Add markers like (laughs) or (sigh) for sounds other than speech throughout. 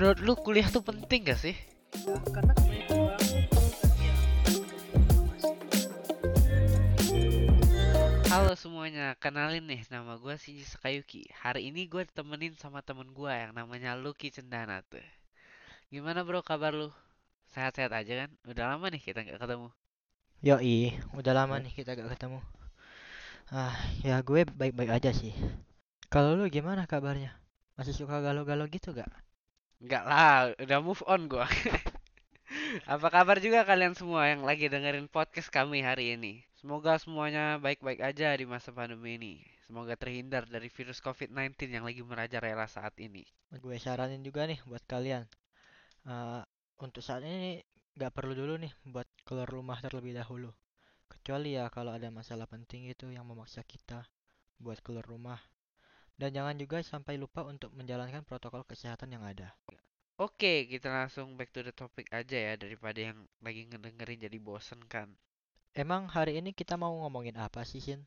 menurut lu kuliah tuh penting gak sih? Ya, karena yang Halo semuanya, kenalin nih nama gue Shinji Sakayuki. Hari ini gue ditemenin sama temen gue yang namanya Lucky Cendana tuh. Gimana bro kabar lu? Sehat-sehat aja kan? Udah lama nih kita nggak ketemu. Yoi, udah lama nih kita gak ketemu. Ah, ya gue baik-baik aja sih. Kalau lu gimana kabarnya? Masih suka galau-galau gitu gak? Enggak lah, udah move on gue. (laughs) Apa kabar juga kalian semua yang lagi dengerin podcast kami hari ini? Semoga semuanya baik-baik aja di masa pandemi ini. Semoga terhindar dari virus COVID-19 yang lagi merajalela saat ini. Gue saranin juga nih buat kalian. Eh, untuk saat ini gak perlu dulu nih buat keluar rumah terlebih dahulu. Kecuali ya kalau ada masalah penting itu yang memaksa kita buat keluar rumah. Dan jangan juga sampai lupa untuk menjalankan protokol kesehatan yang ada. Oke, kita langsung back to the topic aja ya daripada yang lagi ngedengerin jadi bosen kan. Emang hari ini kita mau ngomongin apa sih, Sin?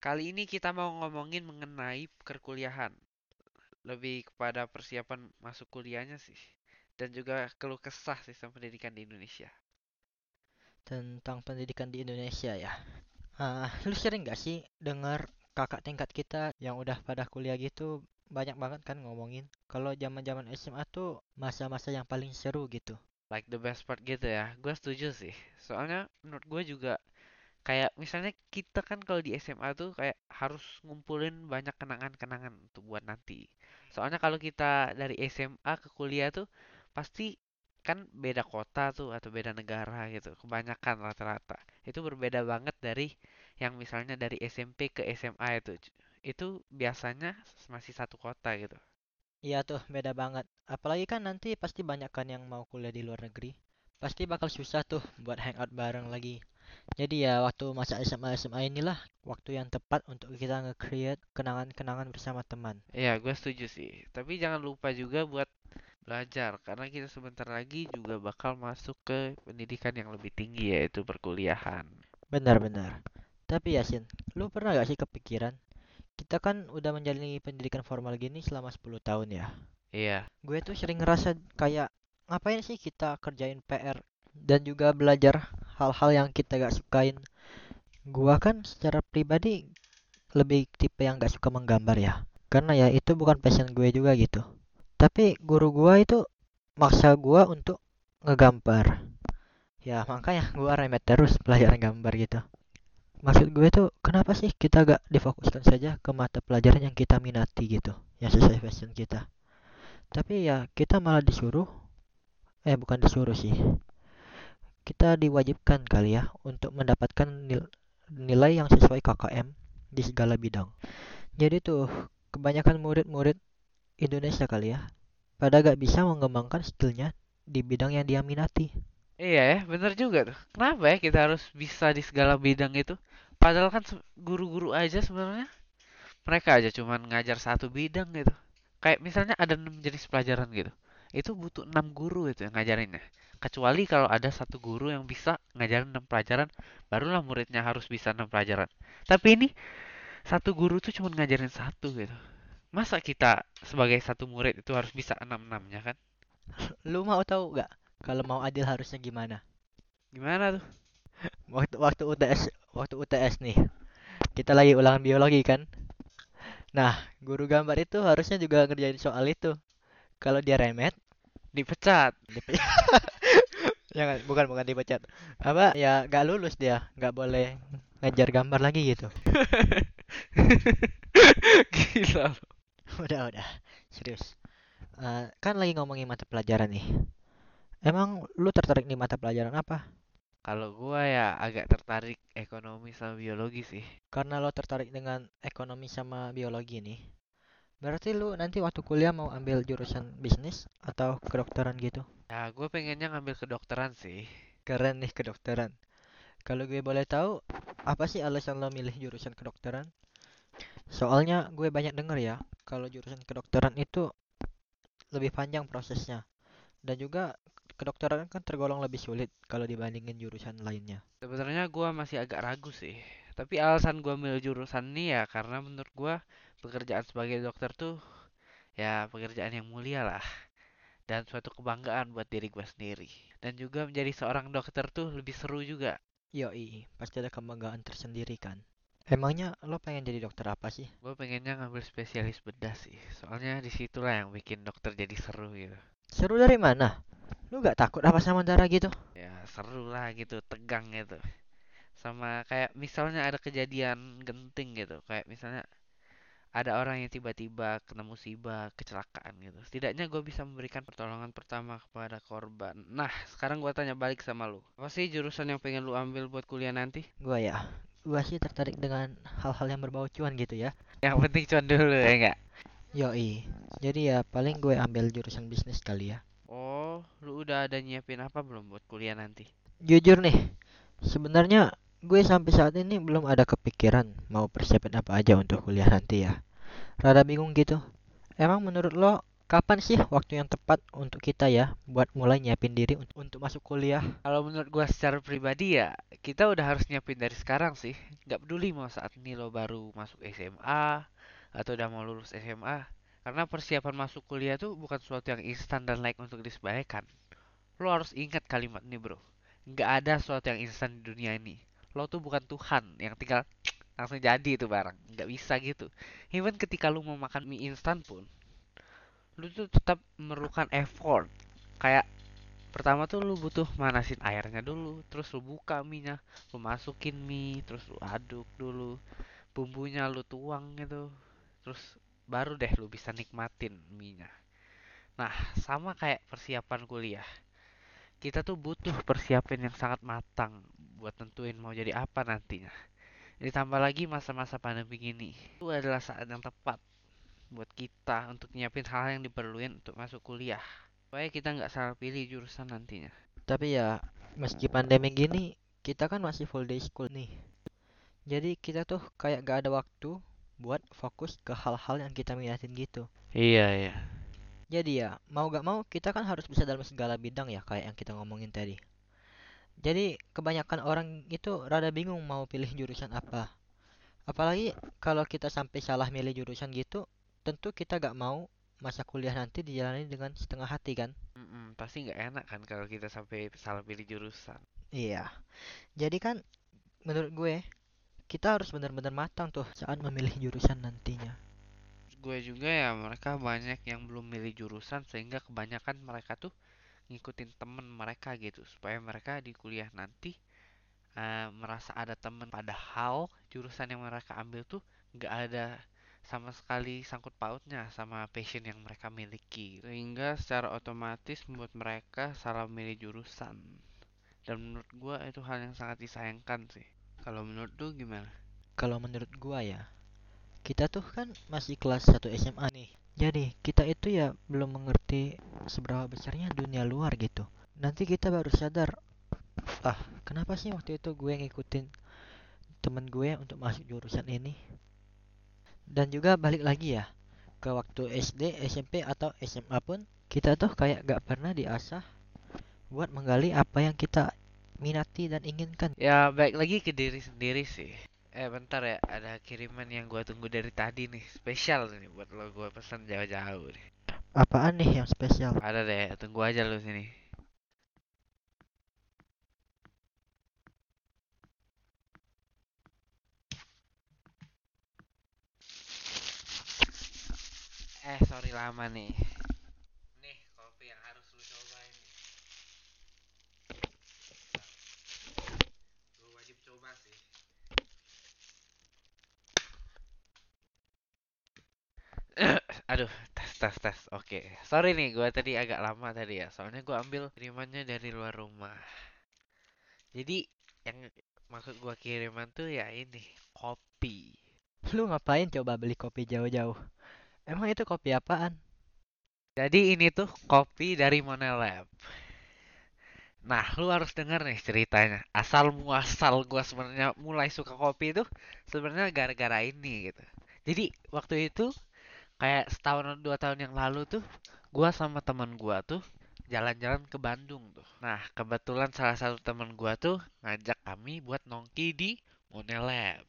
Kali ini kita mau ngomongin mengenai perkuliahan. Lebih kepada persiapan masuk kuliahnya sih. Dan juga keluh kesah sistem pendidikan di Indonesia. Tentang pendidikan di Indonesia ya. Ah, lu sering gak sih dengar kakak tingkat kita yang udah pada kuliah gitu banyak banget kan ngomongin kalau zaman-zaman SMA tuh masa-masa yang paling seru gitu. Like the best part gitu ya. Gue setuju sih. Soalnya menurut gue juga kayak misalnya kita kan kalau di SMA tuh kayak harus ngumpulin banyak kenangan-kenangan untuk buat nanti. Soalnya kalau kita dari SMA ke kuliah tuh pasti kan beda kota tuh atau beda negara gitu. Kebanyakan rata-rata. Itu berbeda banget dari yang misalnya dari SMP ke SMA itu. Itu biasanya masih satu kota gitu. Iya tuh beda banget. Apalagi kan nanti pasti banyak kan yang mau kuliah di luar negeri. Pasti bakal susah tuh buat hangout bareng lagi. Jadi ya waktu masa SMA SMA inilah waktu yang tepat untuk kita nge-create kenangan-kenangan bersama teman. Iya, gue setuju sih. Tapi jangan lupa juga buat belajar, karena kita sebentar lagi juga bakal masuk ke pendidikan yang lebih tinggi, yaitu perkuliahan. Benar-benar. Tapi Yasin, lu pernah gak sih kepikiran? Kita kan udah menjalani pendidikan formal gini selama 10 tahun ya. Iya, Gue tuh sering ngerasa kayak ngapain sih kita kerjain PR dan juga belajar hal-hal yang kita gak sukain. Gua kan secara pribadi lebih tipe yang gak suka menggambar ya. Karena ya itu bukan passion gue juga gitu. Tapi guru gua itu maksa gua untuk ngegambar. Ya makanya gua remet terus pelajaran gambar gitu. Maksud gue tuh kenapa sih kita gak difokuskan saja ke mata pelajaran yang kita minati gitu, yang sesuai passion kita. Tapi ya kita malah disuruh, eh bukan disuruh sih, kita diwajibkan kali ya untuk mendapatkan nil- nilai yang sesuai KKM di segala bidang. Jadi tuh kebanyakan murid-murid Indonesia kali ya, pada gak bisa mengembangkan skillnya di bidang yang dia minati. iya ya, bener juga tuh. Kenapa ya kita harus bisa di segala bidang itu? Padahal kan guru-guru aja sebenarnya mereka aja cuman ngajar satu bidang gitu. Kayak misalnya ada enam jenis pelajaran gitu. Itu butuh enam guru itu yang ngajarinnya. Kecuali kalau ada satu guru yang bisa ngajarin enam pelajaran, barulah muridnya harus bisa enam pelajaran. Tapi ini satu guru tuh cuma ngajarin satu gitu. Masa kita sebagai satu murid itu harus bisa enam-enamnya kan? (laughs) Lu mau tahu gak kalau mau adil harusnya gimana? Gimana tuh? (laughs) Waktu waktu UTS waktu UTS nih, kita lagi ulangan biologi kan. Nah, guru gambar itu harusnya juga ngerjain soal itu. Kalau dia remet, Dipecat. dipe- (laughs) jangan bukan bukan dipecat. Apa ya gak lulus dia, nggak boleh ngajar gambar lagi gitu. Gila. (laughs) Udah udah, serius. Eh, kan lagi ngomongin mata pelajaran nih. Emang lu tertarik di mata pelajaran apa? Kalau gua ya agak tertarik ekonomi sama biologi sih. Karena lo tertarik dengan ekonomi sama biologi nih. Berarti lu nanti waktu kuliah mau ambil jurusan bisnis atau kedokteran gitu? Ya, gue pengennya ngambil kedokteran sih. Keren nih kedokteran. Kalau gue boleh tahu, apa sih alasan lo milih jurusan kedokteran? Soalnya gue banyak denger ya, kalau jurusan kedokteran itu lebih panjang prosesnya. Dan juga kedokteran kan tergolong lebih sulit kalau dibandingin jurusan lainnya. Sebenarnya gua masih agak ragu sih. Tapi alasan gua milih jurusan ini ya karena menurut gua pekerjaan sebagai dokter tuh ya pekerjaan yang mulia lah. dan suatu kebanggaan buat diri gue sendiri. Dan juga menjadi seorang dokter tuh lebih seru juga. Yoi, pasti ada kebanggaan tersendiri kan. Emangnya lo pengen jadi dokter apa sih? Gue pengennya ngambil spesialis bedah sih. Soalnya di situlah yang bikin dokter jadi seru gitu. Seru dari mana? Lu gak takut apa sama darah gitu? Ya seru lah gitu, tegang gitu. Sama kayak misalnya ada kejadian genting gitu. Kayak misalnya ada orang yang tiba-tiba kena musibah, kecelakaan gitu. Setidaknya gue bisa memberikan pertolongan pertama kepada korban. Nah, sekarang gue tanya balik sama lu. Apa sih jurusan yang pengen lu ambil buat kuliah nanti? Gua ya, gua sih tertarik dengan hal-hal yang berbau cuan gitu ya. Yang penting cuan dulu ya enggak? Yoi, jadi ya paling gue ambil jurusan bisnis kali ya. Oh, lu udah ada nyiapin apa belum buat kuliah nanti? Jujur nih, sebenarnya gue sampai saat ini belum ada kepikiran mau persiapin apa aja untuk kuliah nanti ya. Rada bingung gitu. Emang menurut lo kapan sih waktu yang tepat untuk kita ya buat mulai nyiapin diri untuk, untuk masuk kuliah? Kalau menurut gua secara pribadi ya, kita udah harus nyiapin dari sekarang sih. Nggak peduli mau saat ini lo baru masuk SMA atau udah mau lulus SMA. Karena persiapan masuk kuliah tuh bukan sesuatu yang instan dan like untuk disepelekan. Lo harus ingat kalimat ini bro. Nggak ada sesuatu yang instan di dunia ini. Lo tuh bukan Tuhan yang tinggal (tsk) langsung jadi itu barang. Nggak bisa gitu. Even ketika lu mau makan mie instan pun, lu tuh tetap memerlukan effort. Kayak pertama tuh lu butuh manasin airnya dulu, terus lu buka mie-nya, lu masukin mie, terus lu aduk dulu, bumbunya lu tuang gitu, terus baru deh lu bisa nikmatin mie-nya. Nah, sama kayak persiapan kuliah. Kita tuh butuh persiapan yang sangat matang buat tentuin mau jadi apa nantinya. Ditambah lagi masa-masa pandemi gini, itu adalah saat yang tepat buat kita untuk nyiapin hal yang diperluin untuk masuk kuliah. Supaya kita nggak salah pilih jurusan nantinya. Tapi ya meski pandemi gini, kita kan masih full day school nih. Jadi kita tuh kayak gak ada waktu buat fokus ke hal-hal yang kita minatin gitu. Iya, iya. Jadi ya, mau gak mau kita kan harus bisa dalam segala bidang ya kayak yang kita ngomongin tadi. Jadi kebanyakan orang itu rada bingung mau pilih jurusan apa. Apalagi kalau kita sampai salah milih jurusan gitu, tentu kita gak mau masa kuliah nanti dijalani dengan setengah hati kan. Mm-mm, pasti nggak enak kan kalau kita sampai salah pilih jurusan. Iya. Jadi kan menurut gue kita harus benar-benar matang tuh saat memilih jurusan nantinya. Gue juga ya mereka banyak yang belum milih jurusan sehingga kebanyakan mereka tuh ngikutin temen mereka gitu supaya mereka di kuliah nanti eh, merasa ada temen padahal jurusan yang mereka ambil tuh nggak ada sama sekali sangkut pautnya sama passion yang mereka miliki sehingga secara otomatis membuat mereka salah milih jurusan dan menurut gua itu hal yang sangat disayangkan sih kalau menurut lu gimana Kalau menurut gua ya, kita tuh kan masih kelas 1 SMA nih. Jadi kita itu ya belum mengerti seberapa besarnya dunia luar gitu. Nanti kita baru sadar, ah kenapa sih waktu itu gue ngikutin temen gue untuk masuk jurusan ini? Dan juga balik lagi ya, ke waktu SD, SMP atau SMA pun kita tuh kayak gak pernah diasah buat menggali apa yang kita minati dan inginkan. ya baik lagi ke diri sendiri sih eh bentar ya ada kiriman yang gua tunggu dari tadi nih spesial nih buat lo gua pesan jauh-jauh nih Apaan nih yang spesial? ada deh tunggu aja lu sini Eh, sorry lama nih. Nih, kopi yang harus lu cobain. Lu wajib coba sih. (coughs) Aduh, tes tes tes. Oke. Sorry nih, gua tadi agak lama tadi ya. Soalnya gua ambil kirimannya dari luar rumah. Jadi, yang maksud gua kiriman tuh ya ini, kopi. Lu ngapain coba beli kopi jauh-jauh? Emang itu kopi apaan? Jadi ini tuh kopi dari Monelab. Nah, lu harus denger nih ceritanya. Asal muasal gua sebenarnya mulai suka kopi itu sebenarnya gara-gara ini gitu. Jadi waktu itu kayak setahun atau dua tahun yang lalu tuh gua sama teman gua tuh jalan-jalan ke Bandung tuh. Nah, kebetulan salah satu teman gua tuh ngajak kami buat nongki di Monelab.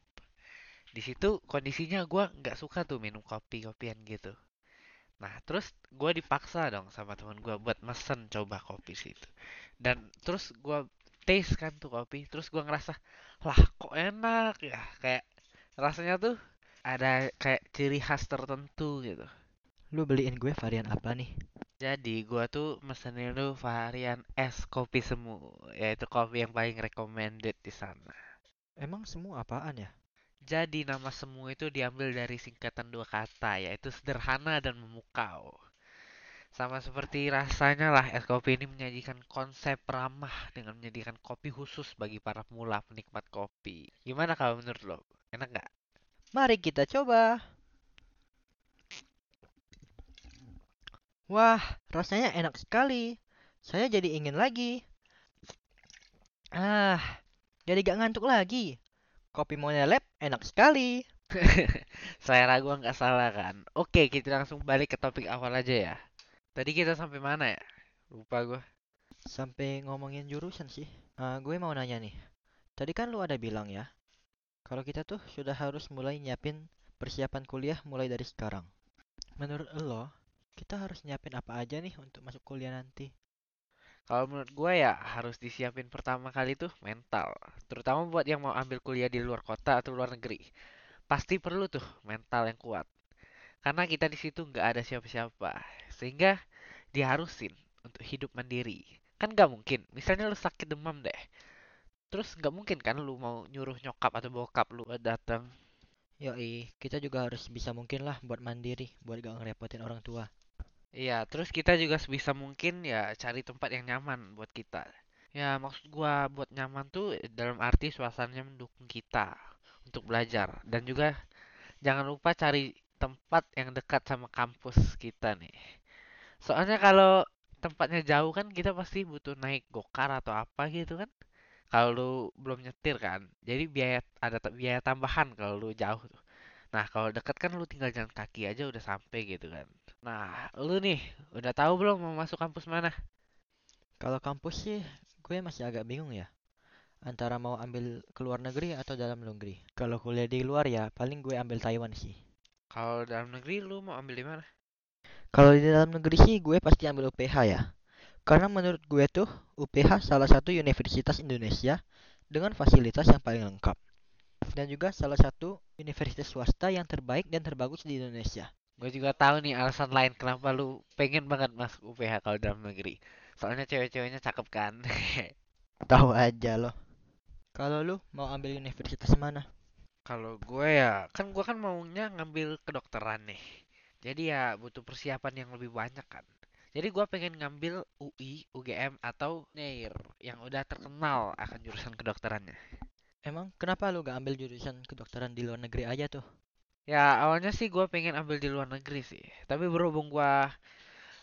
Di situ kondisinya gua nggak suka tuh minum kopi-kopian gitu. Nah, terus gue dipaksa dong sama teman gue buat mesen coba kopi situ. Dan terus gue taste kan tuh kopi, terus gue ngerasa, lah kok enak ya, kayak rasanya tuh ada kayak ciri khas tertentu gitu. Lu beliin gue varian apa nih? Jadi gua tuh mesenin lu varian es kopi semu, yaitu kopi yang paling recommended di sana. Emang semua apaan ya? Jadi nama semu itu diambil dari singkatan dua kata, yaitu sederhana dan memukau. Sama seperti rasanya lah es kopi ini menyajikan konsep ramah dengan menjadikan kopi khusus bagi para pemula penikmat kopi. Gimana kalau menurut lo? Enak nggak? Mari kita coba. Wah, rasanya enak sekali. Saya jadi ingin lagi. Ah, jadi gak ngantuk lagi. Kopi Monelep enak sekali. (laughs) Selera gua nggak salah kan? Oke, kita langsung balik ke topik awal aja ya. Tadi kita sampai mana ya? Lupa gua. Sampai ngomongin jurusan sih. Ah, gue mau nanya nih. Tadi kan lu ada bilang ya, kalau kita tuh sudah harus mulai nyiapin persiapan kuliah mulai dari sekarang. Menurut lo, kita harus nyiapin apa aja nih untuk masuk kuliah nanti? Kalau menurut gue ya harus disiapin pertama kali tuh mental. Terutama buat yang mau ambil kuliah di luar kota atau luar negeri. Pasti perlu tuh mental yang kuat. Karena kita di situ nggak ada siapa-siapa. Sehingga diharusin untuk hidup mandiri. Kan nggak mungkin. Misalnya lu sakit demam deh. Terus nggak mungkin kan lu mau nyuruh nyokap atau bokap lu datang. Yoi, kita juga harus bisa mungkin lah buat mandiri, buat gak ngerepotin orang tua. Iya, terus kita juga sebisa mungkin ya cari tempat yang nyaman buat kita. Ya, maksud gua buat nyaman tuh dalam arti suasananya mendukung kita untuk belajar dan juga jangan lupa cari tempat yang dekat sama kampus kita nih. Soalnya kalau tempatnya jauh kan kita pasti butuh naik gokar atau apa gitu kan. Kalau lu belum nyetir kan. Jadi biaya ada biaya tambahan kalau lu jauh tuh. Nah, kalau deket kan lu tinggal jalan kaki aja udah sampai gitu kan. Nah, lu nih udah tahu belum mau masuk kampus mana? Kalau kampus sih, gue masih agak bingung ya. Antara mau ambil ke luar negeri atau dalam negeri. Kalau kuliah di luar ya, paling gue ambil Taiwan sih. Kalau dalam negeri lu mau ambil di mana? Kalau di dalam negeri sih, gue pasti ambil UPH ya. Karena menurut gue tuh, UPH salah satu universitas Indonesia dengan fasilitas yang paling lengkap. Dan juga salah satu universitas swasta yang terbaik dan terbagus di Indonesia. Gue juga tahu nih alasan lain kenapa lu pengen banget masuk UPH kalau dalam negeri. Soalnya cewek-ceweknya cakep kan. (laughs) Tahu aja loh. Kalau lu mau ambil universitas mana? Kalau gue ya, kan gue kan maunya ngambil kedokteran nih. Jadi ya butuh persiapan yang lebih banyak kan. Jadi gue pengen ngambil UI, UGM, atau NEIR yang udah terkenal akan jurusan kedokterannya. Emang kenapa lu gak ambil jurusan kedokteran di luar negeri aja tuh? Ya awalnya sih gue pengen ambil di luar negeri sih. Tapi berhubung gue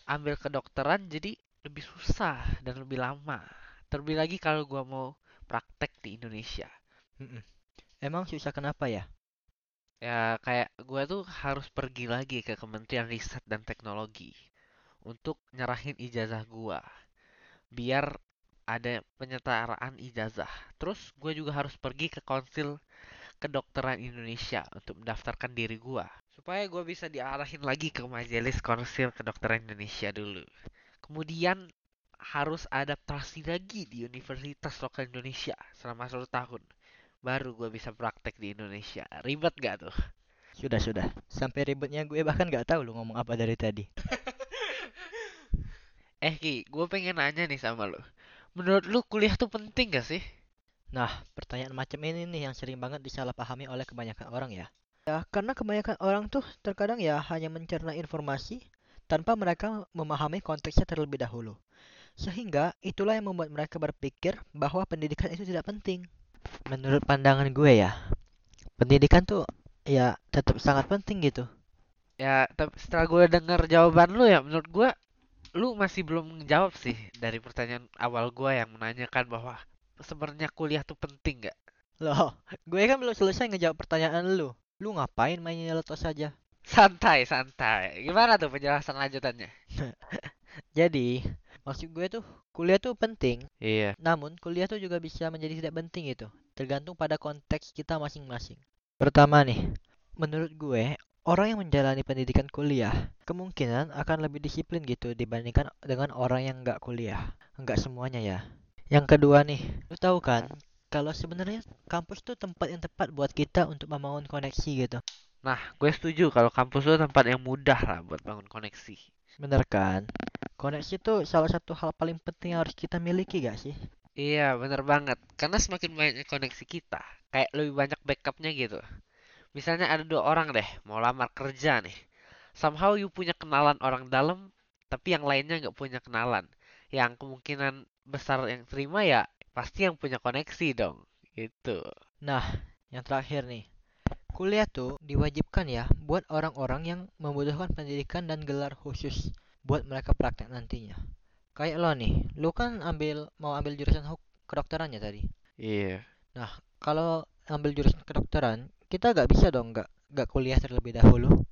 ambil kedokteran jadi lebih susah dan lebih lama. Terlebih lagi kalau gue mau praktek di Indonesia. Mm-mm. Emang susah kenapa ya? Ya kayak gue tuh harus pergi lagi ke Kementerian Riset dan Teknologi untuk nyerahin ijazah gue. Biar ada penyetaraan ijazah. Terus gue juga harus pergi ke Konsil Kedokteran Indonesia untuk mendaftarkan diri gue. Supaya gue bisa diarahin lagi ke Majelis Konsil Kedokteran Indonesia dulu. Kemudian harus adaptasi lagi di Universitas Lokal Indonesia selama satu tahun. Baru gue bisa praktek di Indonesia. Ribet gak tuh? Sudah, sudah. Sampai ribetnya gue bahkan gak tahu lu ngomong apa dari tadi. (laughs) Eh Ki, gue pengen nanya nih sama lo. Menurut lu kuliah tuh penting gak sih? Nah, pertanyaan macam ini nih yang sering banget disalahpahami oleh kebanyakan orang ya. Ya, karena kebanyakan orang tuh terkadang ya hanya mencerna informasi tanpa mereka memahami konteksnya terlebih dahulu. Sehingga itulah yang membuat mereka berpikir bahwa pendidikan itu tidak penting. Menurut pandangan gue ya, pendidikan tuh ya tetap sangat penting gitu. Ya, tapi setelah gue denger jawaban lu ya, menurut gue lu masih belum menjawab sih dari pertanyaan awal gue yang menanyakan bahwa sebenarnya kuliah tuh penting gak? Loh, gue kan belum selesai ngejawab pertanyaan lu. Lu ngapain main nyeletos saja? Santai, santai. Gimana tuh penjelasan lanjutannya? (laughs) Jadi, maksud gue tuh kuliah tuh penting, Iya. namun kuliah tuh juga bisa menjadi tidak penting itu, tergantung pada konteks kita masing-masing. Pertama nih, menurut gue, orang yang menjalani pendidikan kuliah kemungkinan akan lebih disiplin gitu dibandingkan dengan orang yang nggak kuliah. Nggak semuanya ya. Yang kedua nih, lu tahu kan kalau sebenarnya kampus tuh tempat yang tepat buat kita untuk membangun koneksi gitu. Nah, gue setuju kalau kampus itu tempat yang mudah lah buat bangun koneksi. Bener kan? Koneksi tuh salah satu hal paling penting yang harus kita miliki gak sih? Iya, bener banget. Karena semakin banyak koneksi kita, kayak lebih banyak backupnya gitu. Misalnya ada dua orang deh, mau lamar kerja nih. Somehow you punya kenalan orang dalam, tapi yang lainnya nggak punya kenalan. Yang kemungkinan besar yang terima ya pasti yang punya koneksi dong. Gitu. Nah, yang terakhir nih. Kuliah tuh diwajibkan ya buat orang-orang yang membutuhkan pendidikan dan gelar khusus buat mereka praktek nantinya. Kayak lo nih, lo kan ambil mau ambil jurusan kedokteran ya tadi. Iya. Nah, kalau ambil jurusan kedokteran, kita gak bisa dong gak, gak kuliah terlebih dahulu.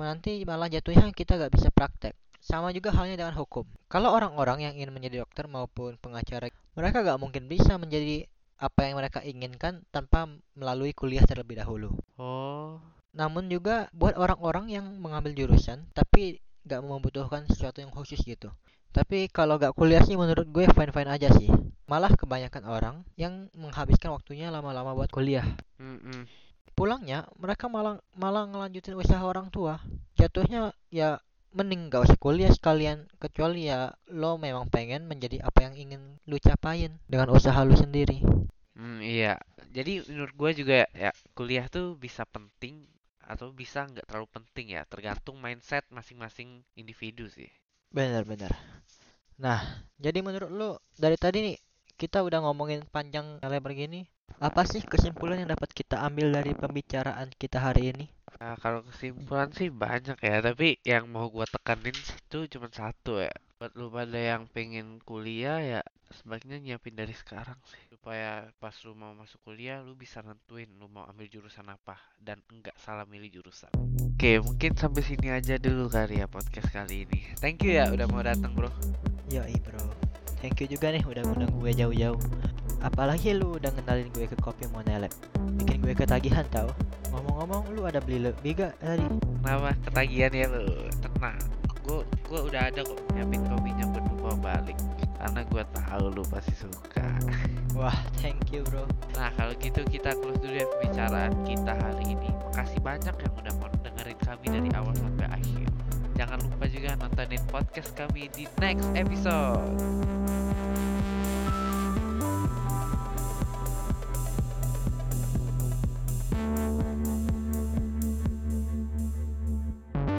Nanti malah jatuhnya kita gak bisa praktek. Sama juga halnya dengan hukum. Kalau orang-orang yang ingin menjadi dokter maupun pengacara, mereka gak mungkin bisa menjadi apa yang mereka inginkan tanpa melalui kuliah terlebih dahulu. Oh. Namun juga buat orang-orang yang mengambil jurusan tapi gak membutuhkan sesuatu yang khusus gitu. Tapi kalau gak kuliah sih menurut gue fine-fine aja sih. Malah kebanyakan orang yang menghabiskan waktunya lama-lama buat kuliah. Mm-mm. Pulangnya mereka malah malah ngelanjutin usaha orang tua. Jatuhnya ya mending gak usah kuliah sekalian kecuali ya lo memang pengen menjadi apa yang ingin lu capain dengan usaha lu sendiri. Hmm, iya. Jadi menurut gue juga ya kuliah tuh bisa penting atau bisa nggak terlalu penting ya, tergantung mindset masing-masing individu sih. Bener-bener. Nah, jadi menurut lu dari tadi nih kita udah ngomongin panjang lebar gini, apa sih kesimpulan yang dapat kita ambil dari pembicaraan kita hari ini? Nah, kalau kesimpulan sih banyak ya, tapi yang mau gua tekanin itu cuma satu ya. Buat lu pada yang pengen kuliah ya sebaiknya nyiapin dari sekarang sih. Supaya pas lu mau masuk kuliah lu bisa nentuin lu mau ambil jurusan apa dan enggak salah milih jurusan. Oke, mungkin sampai sini aja dulu kali ya podcast kali ini. Thank you ya udah mau datang, Bro. Yoi bro, thank you juga nih udah ngundang gue jauh-jauh. Apalagi lu udah ngenalin gue ke kopi Monelep, bikin gue ketagihan tau. Ngomong-ngomong lu ada beli lebih gak tadi? Kenapa ketagihan ya lu? Tenang. Gua gua udah ada kok nyiapin kopinya buat lu bawa balik. Karena gua tahu lu pasti suka. (laughs) Wah, thank you bro. Nah, kalau gitu kita close dulu ya pembicaraan kita hari ini. Makasih banyak yang udah mau dengerin kami dari awal sampai akhir. Jangan lupa juga nontonin podcast kami di next episode.